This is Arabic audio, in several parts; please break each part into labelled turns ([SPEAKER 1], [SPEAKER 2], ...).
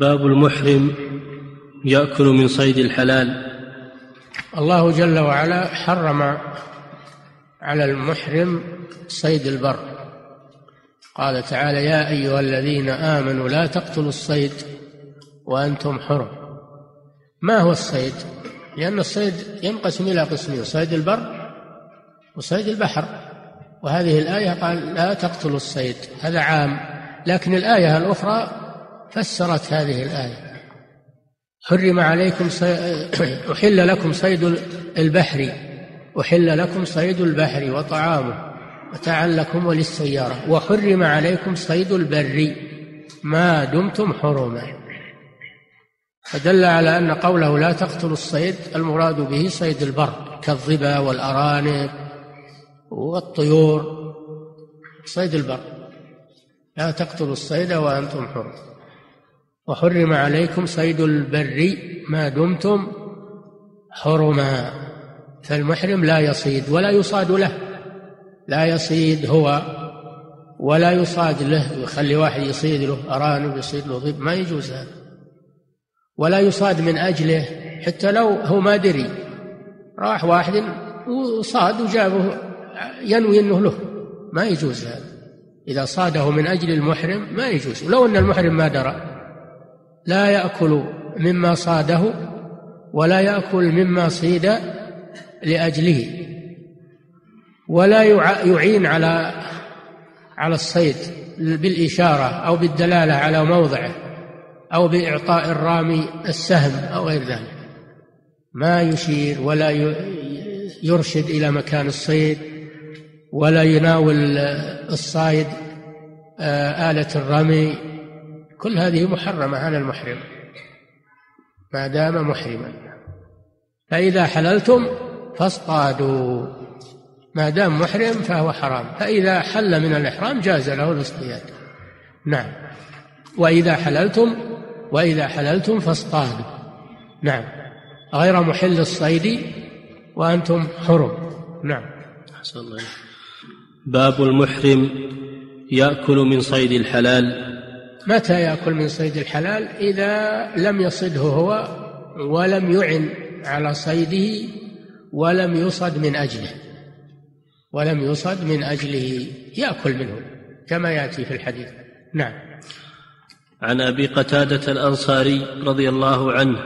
[SPEAKER 1] باب المحرم يأكل من صيد الحلال.
[SPEAKER 2] الله جل وعلا حرم على المحرم صيد البر. قال تعالى يا أيها الذين آمنوا لا تقتلوا الصيد وأنتم حرم. ما هو الصيد؟ لأن الصيد ينقسم إلى قسمين صيد البر وصيد البحر. وهذه الآية قال لا تقتلوا الصيد. هذا عام. لكن الآية الأخرى فسرت هذه الآية. حرم عليكم صي... أحل لكم صيد البحر. أحل لكم صيد البحر وطعامه متاعا لكم وللسيارة وحرم عليكم صيد البر. ما دمتم حرما فدل على أن قوله لا تقتلوا الصيد المراد به صيد البر كالظبا والأرانب والطيور. صيد البر. لا تقتلوا الصيد وأنتم حرم. وحرم عليكم صيد البر ما دمتم حرما فالمحرم لا يصيد ولا يصاد له لا يصيد هو ولا يصاد له يخلي واحد يصيد له أرانب يصيد له ضب ما يجوز هذا. ولا يصاد من أجله حتى لو هو ما دري راح واحد وصاد وجابه ينوي أنه له ما يجوز هذا. إذا صاده من أجل المحرم ما يجوز ولو أن المحرم ما درى. لا يأكل مما صاده ولا يأكل مما صيد لأجله ولا يعين على على الصيد بالإشارة أو بالدلالة على موضعه أو بإعطاء الرامي السهم أو غير ذلك. ما يشير ولا يرشد إلى مكان الصيد ولا يناول الصائد آلة الرمي كل هذه محرمة على المحرم ما دام محرما. فإذا حللتم فاصطادوا. ما دام محرم فهو حرام فإذا حل من الإحرام جاز له الاصطياد. نعم. وإذا حللتم وإذا حللتم فاصطادوا. نعم. غير محل الصيد وأنتم حرم. نعم.
[SPEAKER 1] أحسن الله باب المحرم يأكل من صيد الحلال.
[SPEAKER 2] متى يأكل من صيد الحلال؟ إذا لم يصده هو ولم يعن على صيده ولم يصد من أجله. ولم يصد من أجله يأكل منه كما يأتي في الحديث. نعم.
[SPEAKER 1] عن أبي قتادة الأنصاري رضي الله عنه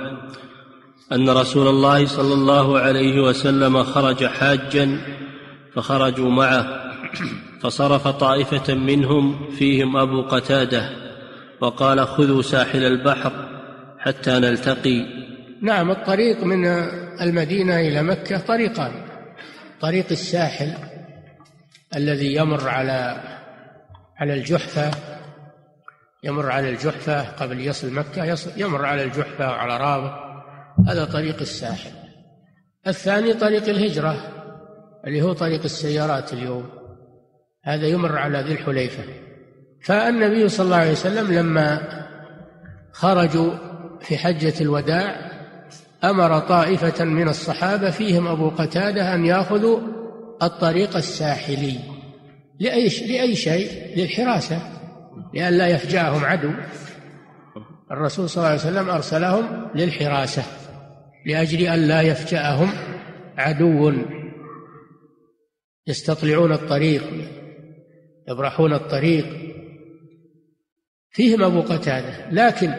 [SPEAKER 1] أن رسول الله صلى الله عليه وسلم خرج حاجا فخرجوا معه فصرف طائفة منهم فيهم أبو قتادة وقال خذوا ساحل البحر حتى نلتقي.
[SPEAKER 2] نعم الطريق من المدينة إلى مكة طريقان. طريق الساحل الذي يمر على على الجحفة يمر على الجحفة قبل يصل مكة يمر على الجحفة وعلى رابط. هذا طريق الساحل. الثاني طريق الهجرة اللي هو طريق السيارات اليوم. هذا يمر على ذي الحليفة. فالنبي صلى الله عليه وسلم لما خرجوا في حجة الوداع أمر طائفة من الصحابة فيهم أبو قتادة أن يأخذوا الطريق الساحلي لأي لأي شيء للحراسة لئلا يفجاهم عدو. الرسول صلى الله عليه وسلم أرسلهم للحراسة لأجل أن لا يفجأهم عدو. يستطلعون الطريق يبرحون الطريق. فيهم أبو قتادة. لكن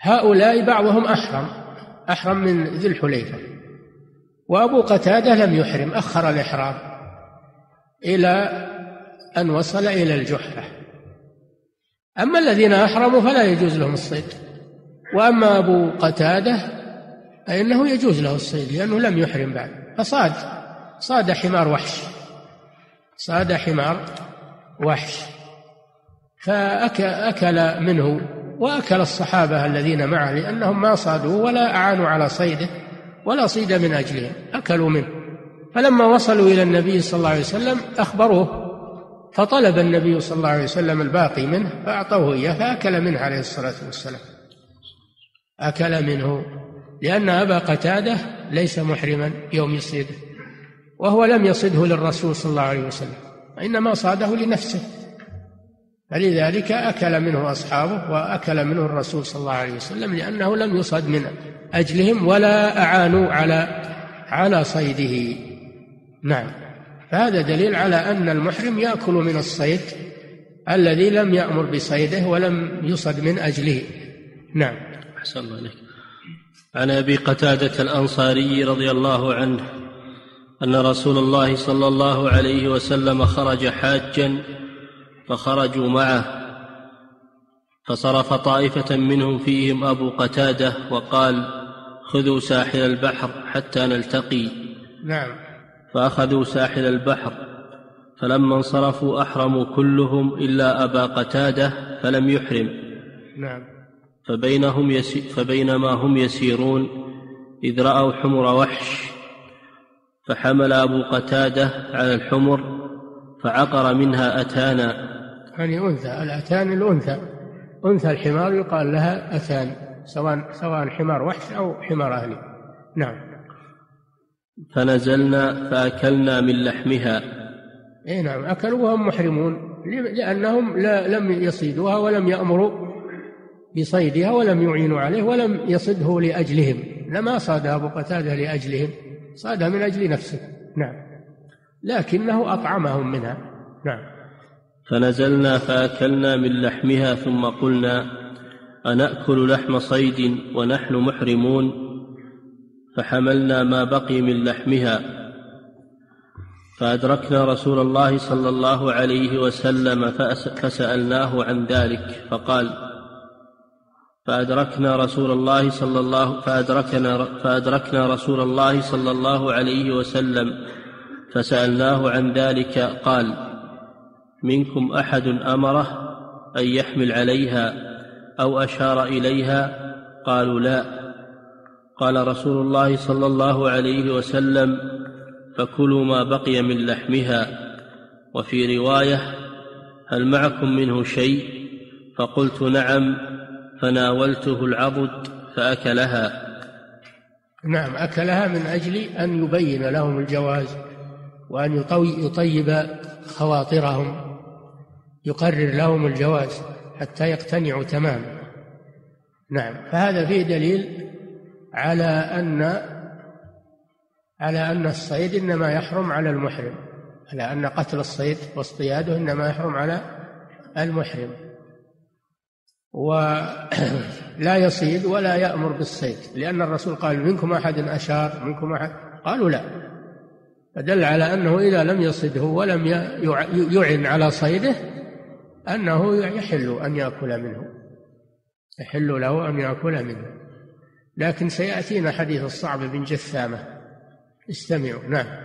[SPEAKER 2] هؤلاء بعضهم أحرم أحرم من ذي الحليفة. وأبو قتادة لم يحرم أخر الإحرام إلى أن وصل إلى الجحفة. أما الذين أحرموا فلا يجوز لهم الصيد. وأما أبو قتادة فإنه يجوز له الصيد لأنه لم يحرم بعد. فصاد صاد حمار وحش. صاد حمار وحش. فأكل منه وأكل الصحابة الذين معه لأنهم ما صادوه ولا أعانوا على صيده ولا صيد من أجلهم أكلوا منه. فلما وصلوا إلى النبي صلى الله عليه وسلم أخبروه فطلب النبي صلى الله عليه وسلم الباقي منه فأعطوه إياه فأكل منه عليه الصلاة والسلام. أكل منه لأن أبا قتادة ليس محرما يوم يصيده وهو لم يصده للرسول صلى الله عليه وسلم وإنما صاده لنفسه. فلذلك أكل منه أصحابه وأكل منه الرسول صلى الله عليه وسلم لأنه لم يصد من أجلهم ولا أعانوا على على صيده. نعم. فهذا دليل على أن المحرم يأكل من الصيد الذي لم يأمر بصيده ولم يصد من أجله. نعم.
[SPEAKER 1] أحسن الله عليك عن أبي قتادة الأنصاري رضي الله عنه أن رسول الله صلى الله عليه وسلم خرج حاجا فخرجوا معه. فصرف طائفة منهم فيهم أبو قتادة وقال خذوا ساحل البحر حتى نلتقي.
[SPEAKER 2] نعم.
[SPEAKER 1] فأخذوا ساحل البحر. فلما انصرفوا أحرموا كلهم إلا أبا قتادة فلم يحرم.
[SPEAKER 2] نعم.
[SPEAKER 1] فبينهم يسي فبينما هم يسيرون إذ رأوا حمر وحش فحمل أبو قتادة على الحمر فعقر منها أتانا.
[SPEAKER 2] يعني أنثى الأتان الأنثى. أنثى الحمار يقال لها أتان سواء سواء حمار وحش أو حمار أهلي. نعم.
[SPEAKER 1] فنزلنا فأكلنا من لحمها.
[SPEAKER 2] اي نعم أكلوا وهم محرمون. لأنهم لا لم يصيدوها ولم يأمروا بصيدها ولم يعينوا عليه ولم يصده لأجلهم. لما صاد أبو قتادة لأجلهم صادها من أجل نفسه. نعم. لكنه أطعمهم منها. نعم.
[SPEAKER 1] فنزلنا فأكلنا من لحمها ثم قلنا أنأكل لحم صيد ونحن محرمون؟ فحملنا ما بقي من لحمها. فأدركنا رسول الله صلى الله عليه وسلم فسألناه عن ذلك فقال فأدركنا رسول الله صلى الله فأدركنا فأدركنا رسول الله صلى الله عليه وسلم فسألناه عن ذلك قال منكم أحد أمره أن يحمل عليها أو أشار إليها؟ قالوا لا. قال رسول الله صلى الله عليه وسلم فكلوا ما بقي من لحمها. وفي رواية هل معكم منه شيء؟ فقلت نعم. فناولته العضد فأكلها.
[SPEAKER 2] نعم أكلها من أجل أن يبين لهم الجواز وأن يطيب خواطرهم. يقرر لهم الجواز حتى يقتنعوا تماما نعم. فهذا فيه دليل على أن على أن الصيد إنما يحرم على المحرم على أن قتل الصيد واصطياده إنما يحرم على المحرم. ولا يصيد ولا يأمر بالصيد لأن الرسول قال منكم أحد أشار؟ منكم أحد؟ قالوا لا. فدل على أنه إذا لم يصده ولم يعن على صيده أنه يحل أن يأكل منه يحل له أن يأكل منه. لكن سيأتينا حديث الصعب بن جثامة. استمعوا. نعم.